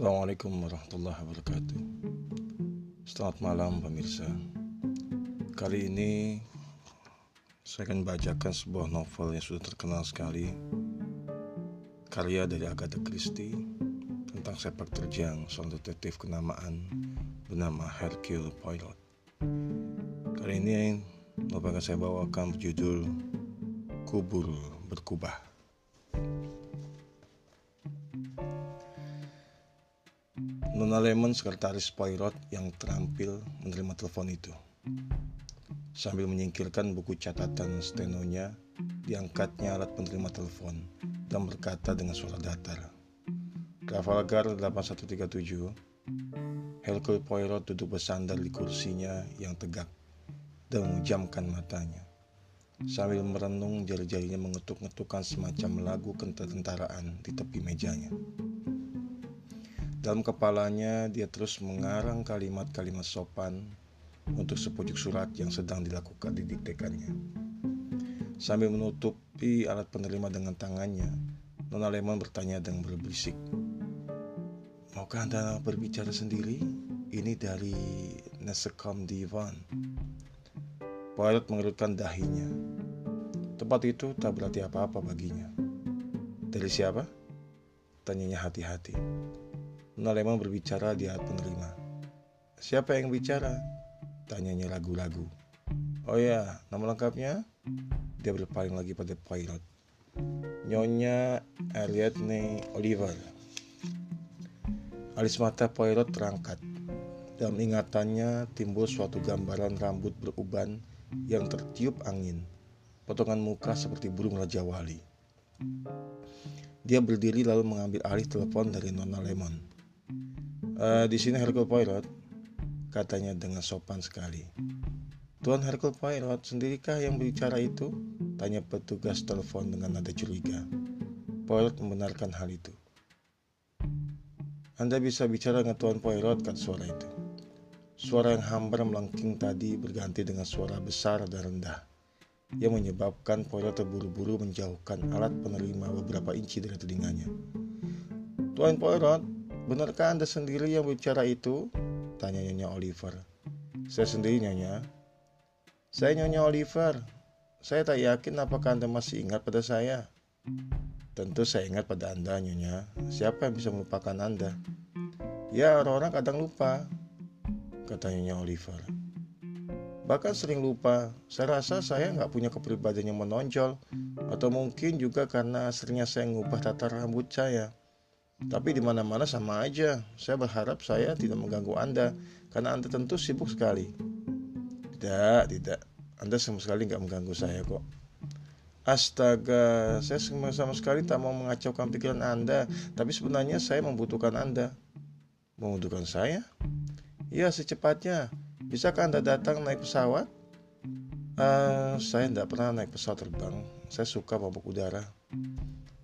Assalamualaikum warahmatullahi wabarakatuh. Selamat malam pemirsa. Kali ini saya akan bacakan sebuah novel yang sudah terkenal sekali. Karya dari Agatha Christie Tentang sepak terjang seorang detektif kenamaan bernama Hercule Poirot. Kali ini yang saya bawakan berjudul Kubur Berkubah Nona Lemon, sekretaris Poirot yang terampil menerima telepon itu. Sambil menyingkirkan buku catatan stenonya, diangkatnya alat penerima telepon dan berkata dengan suara datar. Trafalgar 8137, Hercule Poirot duduk bersandar di kursinya yang tegak dan memejamkan matanya. Sambil merenung, jari-jarinya mengetuk-ngetukkan semacam lagu ketentaraan di tepi mejanya. Dalam kepalanya, dia terus mengarang kalimat-kalimat sopan untuk sepucuk surat yang sedang dilakukan didiktekannya. Sambil menutupi alat penerima dengan tangannya, Nona Lemon bertanya dengan berbisik. Maukah Anda berbicara sendiri? Ini dari Nesekom Divan. Poirot mengerutkan dahinya. Tempat itu tak berarti apa-apa baginya. Dari siapa? Tanyanya hati-hati. Nona Lemon berbicara di hati penerima. Siapa yang bicara? Tanyanya ragu-ragu. Oh ya, nama lengkapnya? Dia berpaling lagi pada Poirot. Nyonya Ariadne Oliver. Alis mata Poirot terangkat. Dalam ingatannya timbul suatu gambaran rambut beruban yang tertiup angin. Potongan muka seperti burung Raja Wali. Dia berdiri lalu mengambil alih telepon dari Nona Lemon. Uh, di sini Hercule Poirot, katanya dengan sopan sekali. Tuan Hercule Poirot, sendirikah yang bicara itu? Tanya petugas telepon dengan nada curiga. Poirot membenarkan hal itu. Anda bisa bicara dengan Tuan Poirot, kata suara itu. Suara yang hambar melengking tadi berganti dengan suara besar dan rendah yang menyebabkan Poirot terburu-buru menjauhkan alat penerima beberapa inci dari telinganya. Tuan Poirot, Benarkah Anda sendiri yang bicara itu? Tanya Nyonya Oliver. Saya sendiri Nyonya. Saya Nyonya Oliver. Saya tak yakin apakah Anda masih ingat pada saya. Tentu saya ingat pada Anda Nyonya. Siapa yang bisa melupakan Anda? Ya orang-orang kadang lupa. Kata Nyonya Oliver. Bahkan sering lupa. Saya rasa saya nggak punya kepribadian yang menonjol. Atau mungkin juga karena seringnya saya ngubah tata rambut saya. Tapi di mana-mana sama aja. Saya berharap saya tidak mengganggu Anda karena Anda tentu sibuk sekali. Tidak, tidak. Anda sama sekali nggak mengganggu saya kok. Astaga, saya sama sekali tak mau mengacaukan pikiran Anda, tapi sebenarnya saya membutuhkan Anda. Membutuhkan saya? Ya, secepatnya. Bisakah Anda datang naik pesawat? Uh, saya tidak pernah naik pesawat terbang. Saya suka mabuk udara.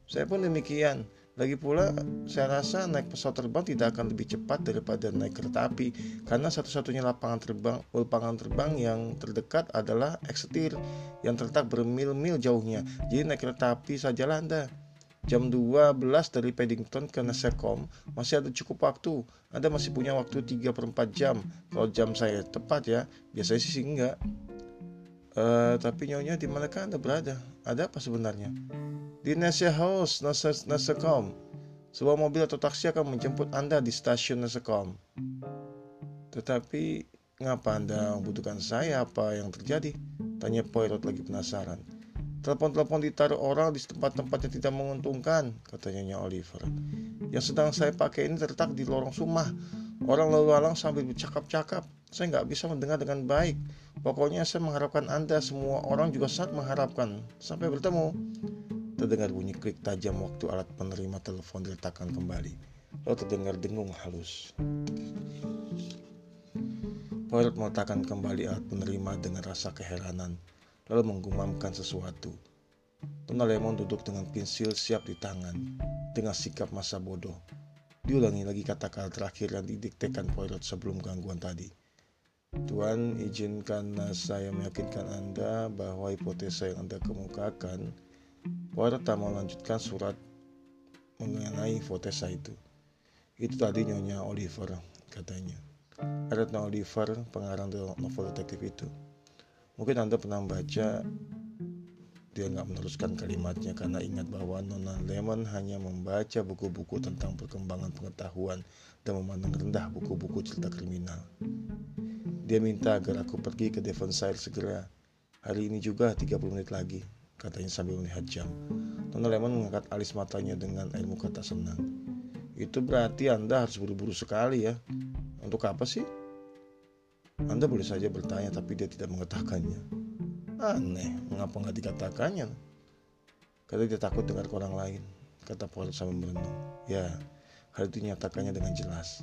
Saya pun demikian. Lagi pula, saya rasa naik pesawat terbang tidak akan lebih cepat daripada naik kereta api karena satu-satunya lapangan terbang lapangan terbang yang terdekat adalah Exeter yang terletak bermil-mil jauhnya. Jadi naik kereta api saja Anda. Jam 12 dari Paddington ke Nasekom masih ada cukup waktu. Anda masih punya waktu 3 per 4 jam. Kalau jam saya tepat ya, biasanya sih enggak. Uh, tapi nyonya di manakah Anda berada? Ada apa sebenarnya? Di Nasya House, Nasekom. Sebuah mobil atau taksi akan menjemput Anda di stasiun Nasekom. Tetapi, ngapa Anda membutuhkan saya? Apa yang terjadi? Tanya Poirot lagi penasaran. Telepon-telepon ditaruh orang di tempat-tempat yang tidak menguntungkan, katanya Nyonya Oliver. Yang sedang saya pakai ini terletak di lorong sumah. Orang lalu lalang sambil bercakap-cakap. Saya nggak bisa mendengar dengan baik. Pokoknya saya mengharapkan Anda semua orang juga sangat mengharapkan. Sampai bertemu. Terdengar bunyi klik tajam waktu alat penerima telepon diletakkan kembali. Lalu terdengar dengung halus. Poirot meletakkan kembali alat penerima dengan rasa keheranan, lalu menggumamkan sesuatu. Tuna Lemon duduk dengan pensil siap di tangan, dengan sikap masa bodoh. Diulangi lagi kata-kata terakhir yang didiktekan Poirot sebelum gangguan tadi. Tuan, izinkan saya meyakinkan Anda bahwa hipotesa yang Anda kemukakan Poirot tak melanjutkan surat mengenai hipotesa itu. Itu tadi Nyonya Oliver, katanya. Retna Oliver, pengarang novel detektif itu. Mungkin Anda pernah baca dia nggak meneruskan kalimatnya karena ingat bahwa Nona Lemon hanya membaca buku-buku tentang perkembangan pengetahuan dan memandang rendah buku-buku cerita kriminal. Dia minta agar aku pergi ke Devonshire segera. Hari ini juga 30 menit lagi, katanya sambil melihat jam. Nona Lemon mengangkat alis matanya dengan air muka tak senang. Itu berarti Anda harus buru-buru sekali ya. Untuk apa sih? Anda boleh saja bertanya tapi dia tidak mengatakannya. Aneh, mengapa nggak dikatakannya? Kata dia takut dengar orang lain, kata Paul sambil merenung. Ya, hal itu nyatakannya dengan jelas.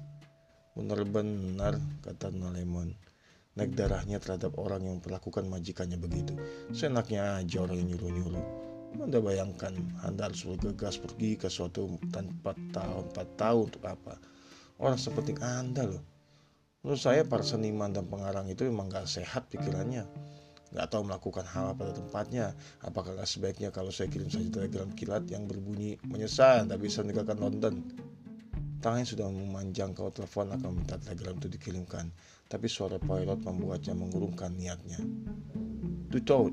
Benar-benar, kata Nalemon. Naik darahnya terhadap orang yang memperlakukan majikannya begitu. Senaknya aja orang yang nyuruh-nyuruh. Anda bayangkan, Anda harus bergegas pergi ke suatu tanpa tahu, empat tahun untuk apa? Orang seperti Anda loh. Menurut saya para seniman dan pengarang itu memang gak sehat pikirannya nggak tahu melakukan hal pada tempatnya. Apakah sebaiknya kalau saya kirim saja telegram kilat yang berbunyi menyesal tak bisa meninggalkan London? Tangannya sudah memanjang kau telepon akan minta telegram itu dikirimkan, tapi suara pilot membuatnya mengurungkan niatnya. Tutot,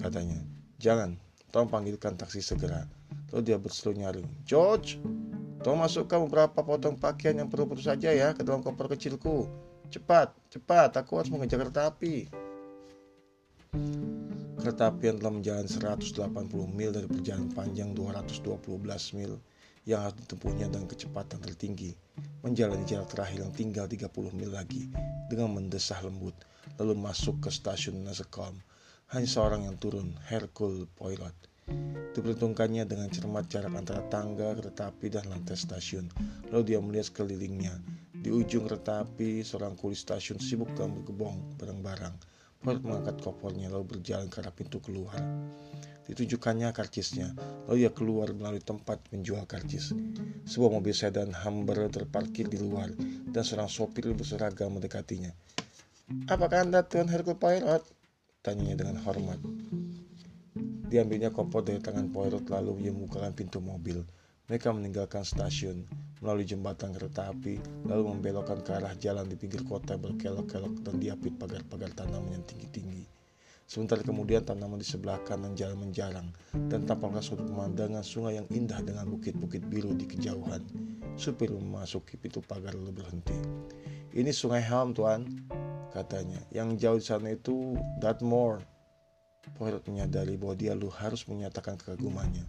katanya. Jangan, tolong panggilkan taksi segera. Lalu dia berseru nyaring. George, tolong masukkan beberapa potong pakaian yang perlu-perlu saja ya ke dalam koper kecilku. Cepat, cepat, aku harus mengejar kereta api. Kereta api yang telah menjalan 180 mil dari perjalanan panjang 212 mil yang harus ditempuhnya dengan kecepatan tertinggi, menjalani jarak terakhir yang tinggal 30 mil lagi dengan mendesah lembut, lalu masuk ke stasiun Nasekom. Hanya seorang yang turun, Hercule Poirot. Diperhitungkannya dengan cermat jarak antara tangga, kereta api, dan lantai stasiun. Lalu dia melihat sekelilingnya. Di ujung kereta api, seorang kuli stasiun sibuk dalam bergebong barang-barang Ford mengangkat kopornya lalu berjalan ke arah pintu keluar. Ditunjukkannya karcisnya, lalu ia keluar melalui tempat menjual karcis. Sebuah mobil sedan Humber terparkir di luar dan seorang sopir berseragam mendekatinya. Apakah anda Tuan Hercule Poirot? Tanyanya dengan hormat. Diambilnya kopor dari tangan Poirot lalu ia membukakan pintu mobil. Mereka meninggalkan stasiun melalui jembatan kereta api, lalu membelokkan ke arah jalan di pinggir kota berkelok-kelok dan diapit pagar-pagar tanaman yang tinggi-tinggi. Sebentar kemudian tanaman di sebelah kanan jalan menjarang dan tampaklah suatu pemandangan sungai yang indah dengan bukit-bukit biru di kejauhan. Supir memasuki pintu pagar lalu berhenti. Ini sungai Helm tuan, katanya. Yang jauh di sana itu Dartmoor. Poirot menyadari bahwa dia lu harus menyatakan kekagumannya.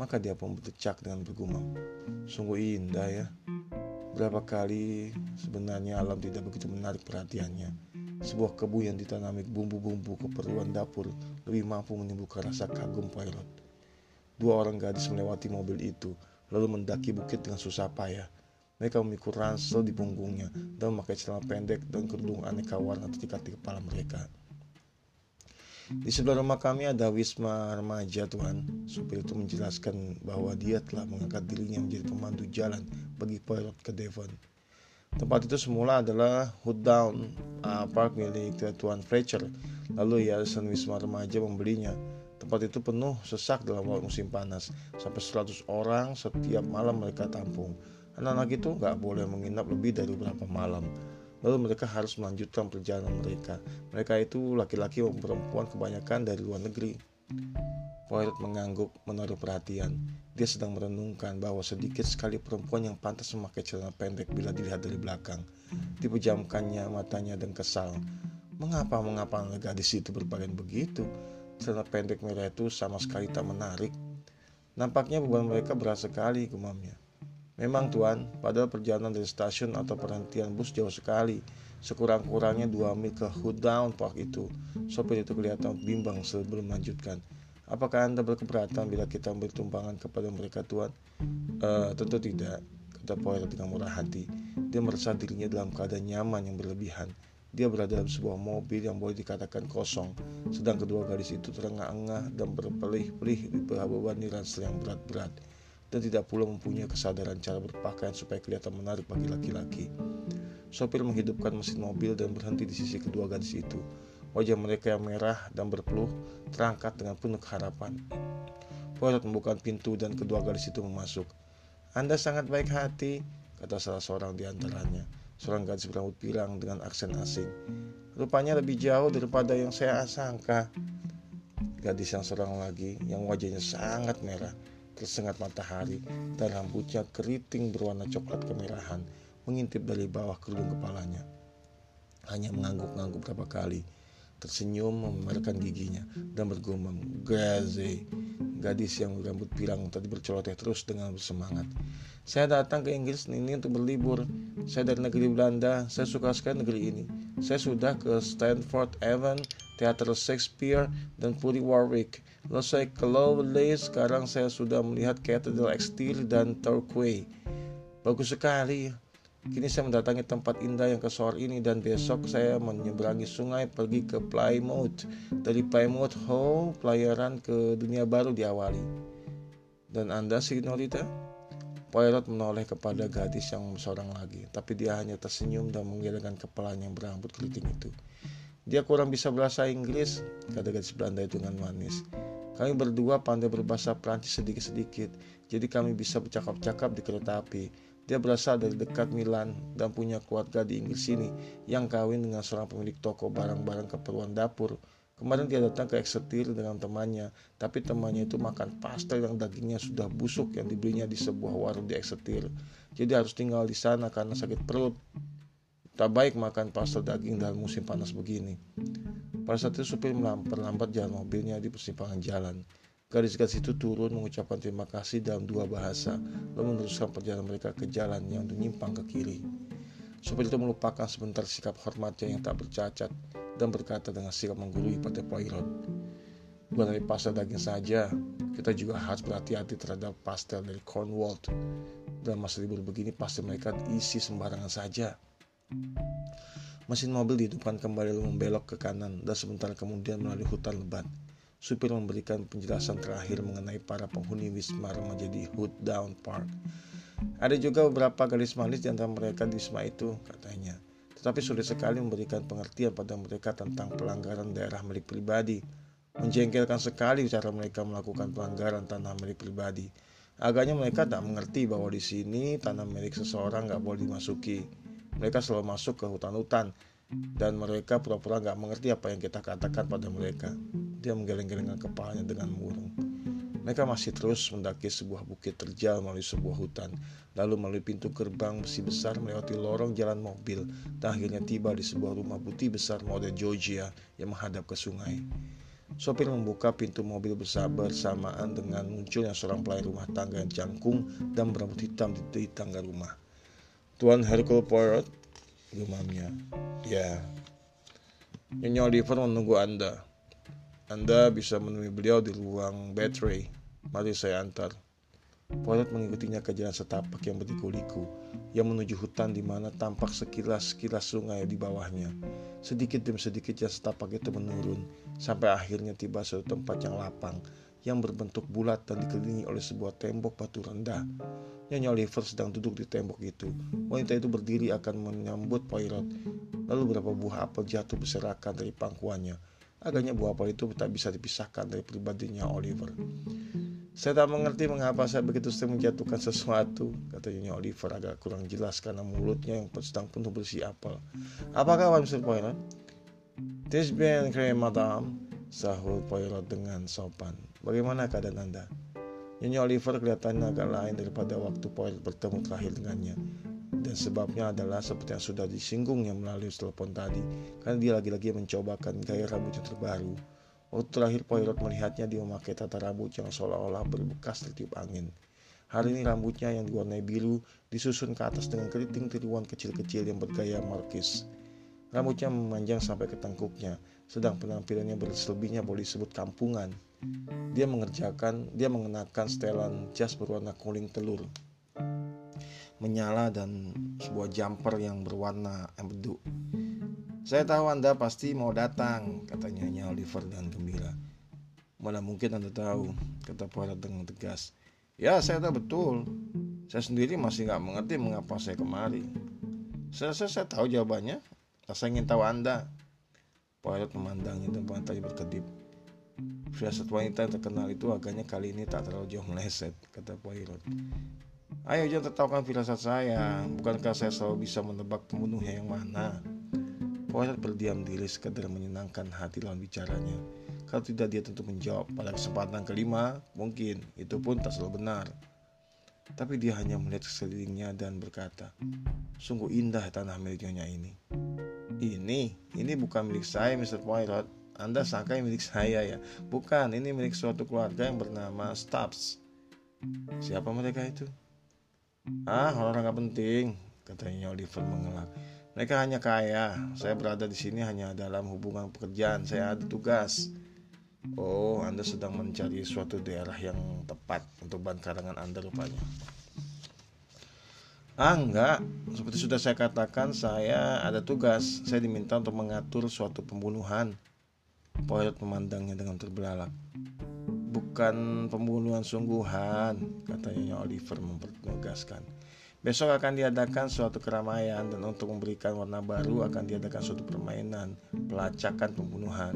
Maka dia pun berdecak dengan bergumam. Sungguh indah ya. Berapa kali sebenarnya alam tidak begitu menarik perhatiannya. Sebuah kebu yang ditanami bumbu-bumbu keperluan dapur lebih mampu menimbulkan rasa kagum pilot. Dua orang gadis melewati mobil itu, lalu mendaki bukit dengan susah payah. Mereka memikul ransel di punggungnya dan memakai celana pendek dan kerudung aneka warna terikat di kepala mereka. Di sebelah rumah kami ada wisma remaja Tuhan. Supir itu menjelaskan bahwa dia telah mengangkat dirinya menjadi pemandu jalan bagi pilot ke Devon. Tempat itu semula adalah Hood Down uh, Park milik Tuan Fletcher. Lalu Yayasan Wisma Remaja membelinya. Tempat itu penuh sesak dalam musim panas. Sampai 100 orang setiap malam mereka tampung. Anak-anak itu nggak boleh menginap lebih dari beberapa malam lalu mereka harus melanjutkan perjalanan mereka. Mereka itu laki-laki maupun perempuan kebanyakan dari luar negeri. Poirot mengangguk menaruh perhatian. Dia sedang merenungkan bahwa sedikit sekali perempuan yang pantas memakai celana pendek bila dilihat dari belakang. Dipejamkannya matanya dan kesal. Mengapa mengapa gadis itu berpakaian begitu? Celana pendek merah itu sama sekali tak menarik. Nampaknya beban mereka berat sekali, gumamnya. Memang tuan, padahal perjalanan dari stasiun atau perhentian bus jauh sekali. Sekurang-kurangnya dua mil ke Down Park itu. Sopir itu kelihatan bimbang sebelum melanjutkan. Apakah Anda berkeberatan bila kita memberi tumpangan kepada mereka tuan? Uh, tentu tidak, kata Poirot dengan murah hati. Dia merasa dirinya dalam keadaan nyaman yang berlebihan. Dia berada dalam sebuah mobil yang boleh dikatakan kosong, sedang kedua gadis itu terengah-engah dan berpelih-pelih di bebani ransel yang berat-berat dan tidak pula mempunyai kesadaran cara berpakaian supaya kelihatan menarik bagi laki-laki. Sopir menghidupkan mesin mobil dan berhenti di sisi kedua gadis itu. Wajah mereka yang merah dan berpeluh terangkat dengan penuh harapan. Poirot membuka pintu dan kedua gadis itu memasuk. Anda sangat baik hati, kata salah seorang di antaranya. Seorang gadis berambut pirang dengan aksen asing. Rupanya lebih jauh daripada yang saya sangka. Gadis yang seorang lagi, yang wajahnya sangat merah, tersengat matahari, dan rambutnya keriting berwarna coklat kemerahan, mengintip dari bawah kerudung kepalanya. Hanya mengangguk-angguk beberapa kali, tersenyum memamerkan giginya, dan bergumam, Graze, gadis yang berambut pirang tadi berceloteh terus dengan bersemangat. Saya datang ke Inggris ini untuk berlibur. Saya dari negeri Belanda. Saya suka sekali negeri ini. Saya sudah ke Stanford Avon, Teater Shakespeare, dan Puri Warwick. Lalu saya ke Lovely. Sekarang saya sudah melihat Cathedral Exterior dan Torquay. Bagus sekali. Kini saya mendatangi tempat indah yang kesor ini dan besok saya menyeberangi sungai pergi ke Plymouth. Dari Plymouth, oh, pelayaran ke dunia baru diawali. Dan Anda, Signorita? Poirot menoleh kepada gadis yang seorang lagi, tapi dia hanya tersenyum dan menggelengkan kepalanya yang berambut keriting itu. Dia kurang bisa bahasa Inggris, kata gadis Belanda itu dengan manis. Kami berdua pandai berbahasa Prancis sedikit-sedikit, jadi kami bisa bercakap-cakap di kereta api. Dia berasal dari dekat Milan dan punya keluarga di Inggris ini yang kawin dengan seorang pemilik toko barang-barang keperluan dapur. Kemarin dia datang ke Exeter dengan temannya, tapi temannya itu makan pastel yang dagingnya sudah busuk yang dibelinya di sebuah warung di Exeter. Jadi harus tinggal di sana karena sakit perut. Tak baik makan pastel daging dalam musim panas begini. Pada saat itu supir melambat jalan mobilnya di persimpangan jalan. Gadis-gadis itu turun mengucapkan terima kasih dalam dua bahasa, lalu meneruskan perjalanan mereka ke jalan yang menyimpang ke kiri. Supir itu melupakan sebentar sikap hormatnya yang tak bercacat dan berkata dengan sikap menggurui pada Poirot. Bukan dari pastel daging saja, kita juga harus berhati-hati terhadap pastel dari Cornwall. Dalam masa libur begini pasti mereka diisi sembarangan saja. Mesin mobil dihidupkan kembali lalu membelok ke kanan dan sebentar kemudian melalui hutan lebat. Supir memberikan penjelasan terakhir mengenai para penghuni Wisma menjadi Hood Down Park. Ada juga beberapa garis manis di antara mereka di Wisma itu, katanya. Tetapi sulit sekali memberikan pengertian pada mereka tentang pelanggaran daerah milik pribadi. Menjengkelkan sekali cara mereka melakukan pelanggaran tanah milik pribadi. Agaknya mereka tak mengerti bahwa di sini tanah milik seseorang nggak boleh dimasuki. Mereka selalu masuk ke hutan-hutan dan mereka pura-pura nggak mengerti apa yang kita katakan pada mereka. Dia menggeleng-gelengkan kepalanya dengan murung. Mereka masih terus mendaki sebuah bukit terjal melalui sebuah hutan, lalu melalui pintu gerbang besi besar melewati lorong jalan mobil, dan akhirnya tiba di sebuah rumah putih besar model Georgia yang menghadap ke sungai. Sopir membuka pintu mobil bersamaan dengan munculnya seorang pelayan rumah tangga yang jangkung dan berambut hitam di, di tangga rumah. Tuan Hercule Poirot, gumamnya. Ya, Nyonya Oliver menunggu Anda. Anda bisa menemui beliau di ruang battery. Mari saya antar. Poirot mengikutinya ke jalan setapak yang berliku-liku yang menuju hutan di mana tampak sekilas-sekilas sungai di bawahnya. Sedikit demi sedikit jalan setapak itu menurun sampai akhirnya tiba suatu tempat yang lapang yang berbentuk bulat dan dikelilingi oleh sebuah tembok batu rendah. Nyonya Oliver sedang duduk di tembok itu. Wanita itu berdiri akan menyambut Poirot. Lalu beberapa buah apel jatuh berserakan dari pangkuannya. Agaknya buah apel itu tak bisa dipisahkan dari pribadinya Oliver. Saya tak mengerti mengapa saya begitu sering menjatuhkan sesuatu, kata Nyonya Oliver agak kurang jelas karena mulutnya yang sedang penuh bersih apel. Apa kabar Mr. Poirot? This been cream, madam, sahut Poirot dengan sopan. Bagaimana keadaan Anda? Nyonya Oliver kelihatannya agak lain daripada waktu Poirot bertemu terakhir dengannya. Dan sebabnya adalah seperti yang sudah disinggungnya melalui telepon tadi karena dia lagi-lagi mencobakan gaya rambut yang terbaru. Waktu terakhir Poirot melihatnya dia memakai tata rambut yang seolah-olah berbekas tertiup angin. Hari ini rambutnya yang diwarnai biru disusun ke atas dengan keriting tiruan kecil-kecil yang bergaya markis. Rambutnya memanjang sampai ke tengkuknya sedang penampilannya berselebihnya boleh disebut kampungan dia mengerjakan dia mengenakan setelan jas berwarna kuning telur menyala dan sebuah jumper yang berwarna empedu. Saya tahu Anda pasti mau datang, katanya Nyonya Oliver dengan gembira. Mana mungkin Anda tahu, kata Poirot dengan tegas. Ya, saya tahu betul. Saya sendiri masih nggak mengerti mengapa saya kemari. Saya, saya, saya tahu jawabannya. Saya ingin tahu Anda. Poirot memandangnya dan pantai berkedip. Firasat wanita yang terkenal itu agaknya kali ini tak terlalu jauh meleset, kata Poirot. Ayo jangan tertawakan firasat saya. Bukankah saya selalu bisa menebak pembunuhnya yang mana? Poirot berdiam diri sekedar menyenangkan hati lawan bicaranya. Kalau tidak dia tentu menjawab Pada kesempatan kelima Mungkin itu pun tak selalu benar. Tapi dia hanya melihat sekelilingnya dan berkata Sungguh indah tanah milik nyonya ini. Ini, ini bukan milik saya Mr. Poirot Anda sangka milik saya ya Bukan, ini milik suatu keluarga yang bernama Stubbs Siapa mereka itu? Ah, orang nggak penting, katanya Oliver mengelak. Mereka hanya kaya. Saya berada di sini hanya dalam hubungan pekerjaan. Saya ada tugas. Oh, Anda sedang mencari suatu daerah yang tepat untuk bahan karangan Anda rupanya. Ah, enggak. Seperti sudah saya katakan, saya ada tugas. Saya diminta untuk mengatur suatu pembunuhan. Poirot memandangnya dengan terbelalak bukan pembunuhan sungguhan, katanya Oliver mempertegaskan. Besok akan diadakan suatu keramaian dan untuk memberikan warna baru akan diadakan suatu permainan pelacakan pembunuhan.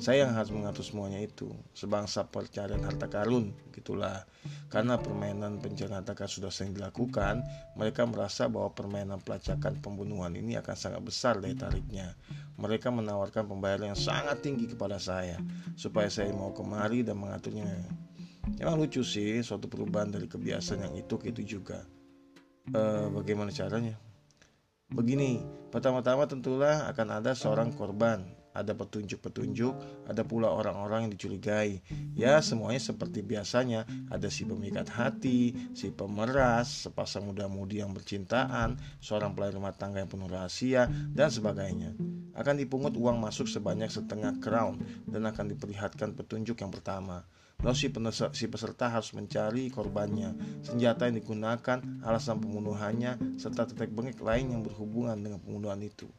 Saya yang harus mengatur semuanya itu, sebangsa pencarian harta karun, gitulah. Karena permainan pencarian harta karun sudah sering dilakukan, mereka merasa bahwa permainan pelacakan pembunuhan ini akan sangat besar daya tariknya. Mereka menawarkan pembayaran yang sangat tinggi kepada saya, supaya saya mau kemari dan mengaturnya. Memang lucu sih, suatu perubahan dari kebiasaan yang itu itu juga uh, bagaimana caranya? Begini, pertama-tama tentulah akan ada seorang korban, ada petunjuk-petunjuk, ada pula orang-orang yang dicurigai. Ya, semuanya seperti biasanya, ada si pemikat hati, si pemeras, sepasang muda-mudi yang bercintaan, seorang pelayan rumah tangga yang penuh rahasia, dan sebagainya. Akan dipungut uang masuk sebanyak setengah crown dan akan diperlihatkan petunjuk yang pertama. Lalu si, peserta, si peserta harus mencari korbannya, senjata yang digunakan, alasan pembunuhannya, serta tetek bengek lain yang berhubungan dengan pembunuhan itu.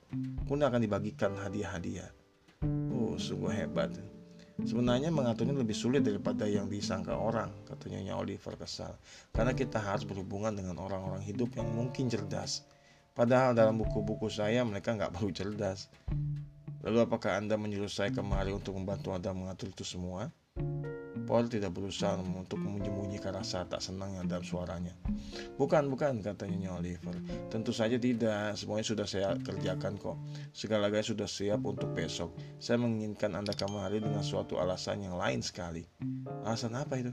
Kemudian akan dibagikan hadiah-hadiah. Oh, sungguh hebat. Sebenarnya mengaturnya lebih sulit daripada yang disangka orang, katanya Oliver kesal. Karena kita harus berhubungan dengan orang-orang hidup yang mungkin cerdas. Padahal dalam buku-buku saya mereka nggak perlu cerdas. Lalu apakah Anda menyuruh saya kemari untuk membantu Anda mengatur itu semua? Paul tidak berusaha untuk menyembunyikan rasa tak senang yang dalam suaranya. Bukan, bukan, katanya Oliver. Tentu saja tidak, semuanya sudah saya kerjakan kok. Segala-galanya sudah siap untuk besok. Saya menginginkan Anda kemari dengan suatu alasan yang lain sekali. Alasan apa itu?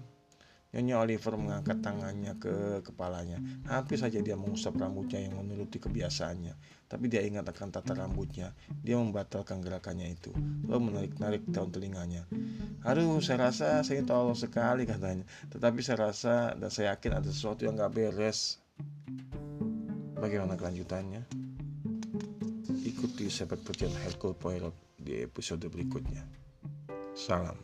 Nyonya Oliver mengangkat tangannya ke kepalanya. Hampir saja dia mengusap rambutnya yang menuruti kebiasaannya. Tapi dia ingat akan tata rambutnya. Dia membatalkan gerakannya itu. Lalu menarik-narik daun telinganya. Aduh, saya rasa saya tolong sekali katanya. Tetapi saya rasa dan saya yakin ada sesuatu yang gak beres. Bagaimana kelanjutannya? Ikuti sepak terjang Hercule Poirot di episode berikutnya. Salam.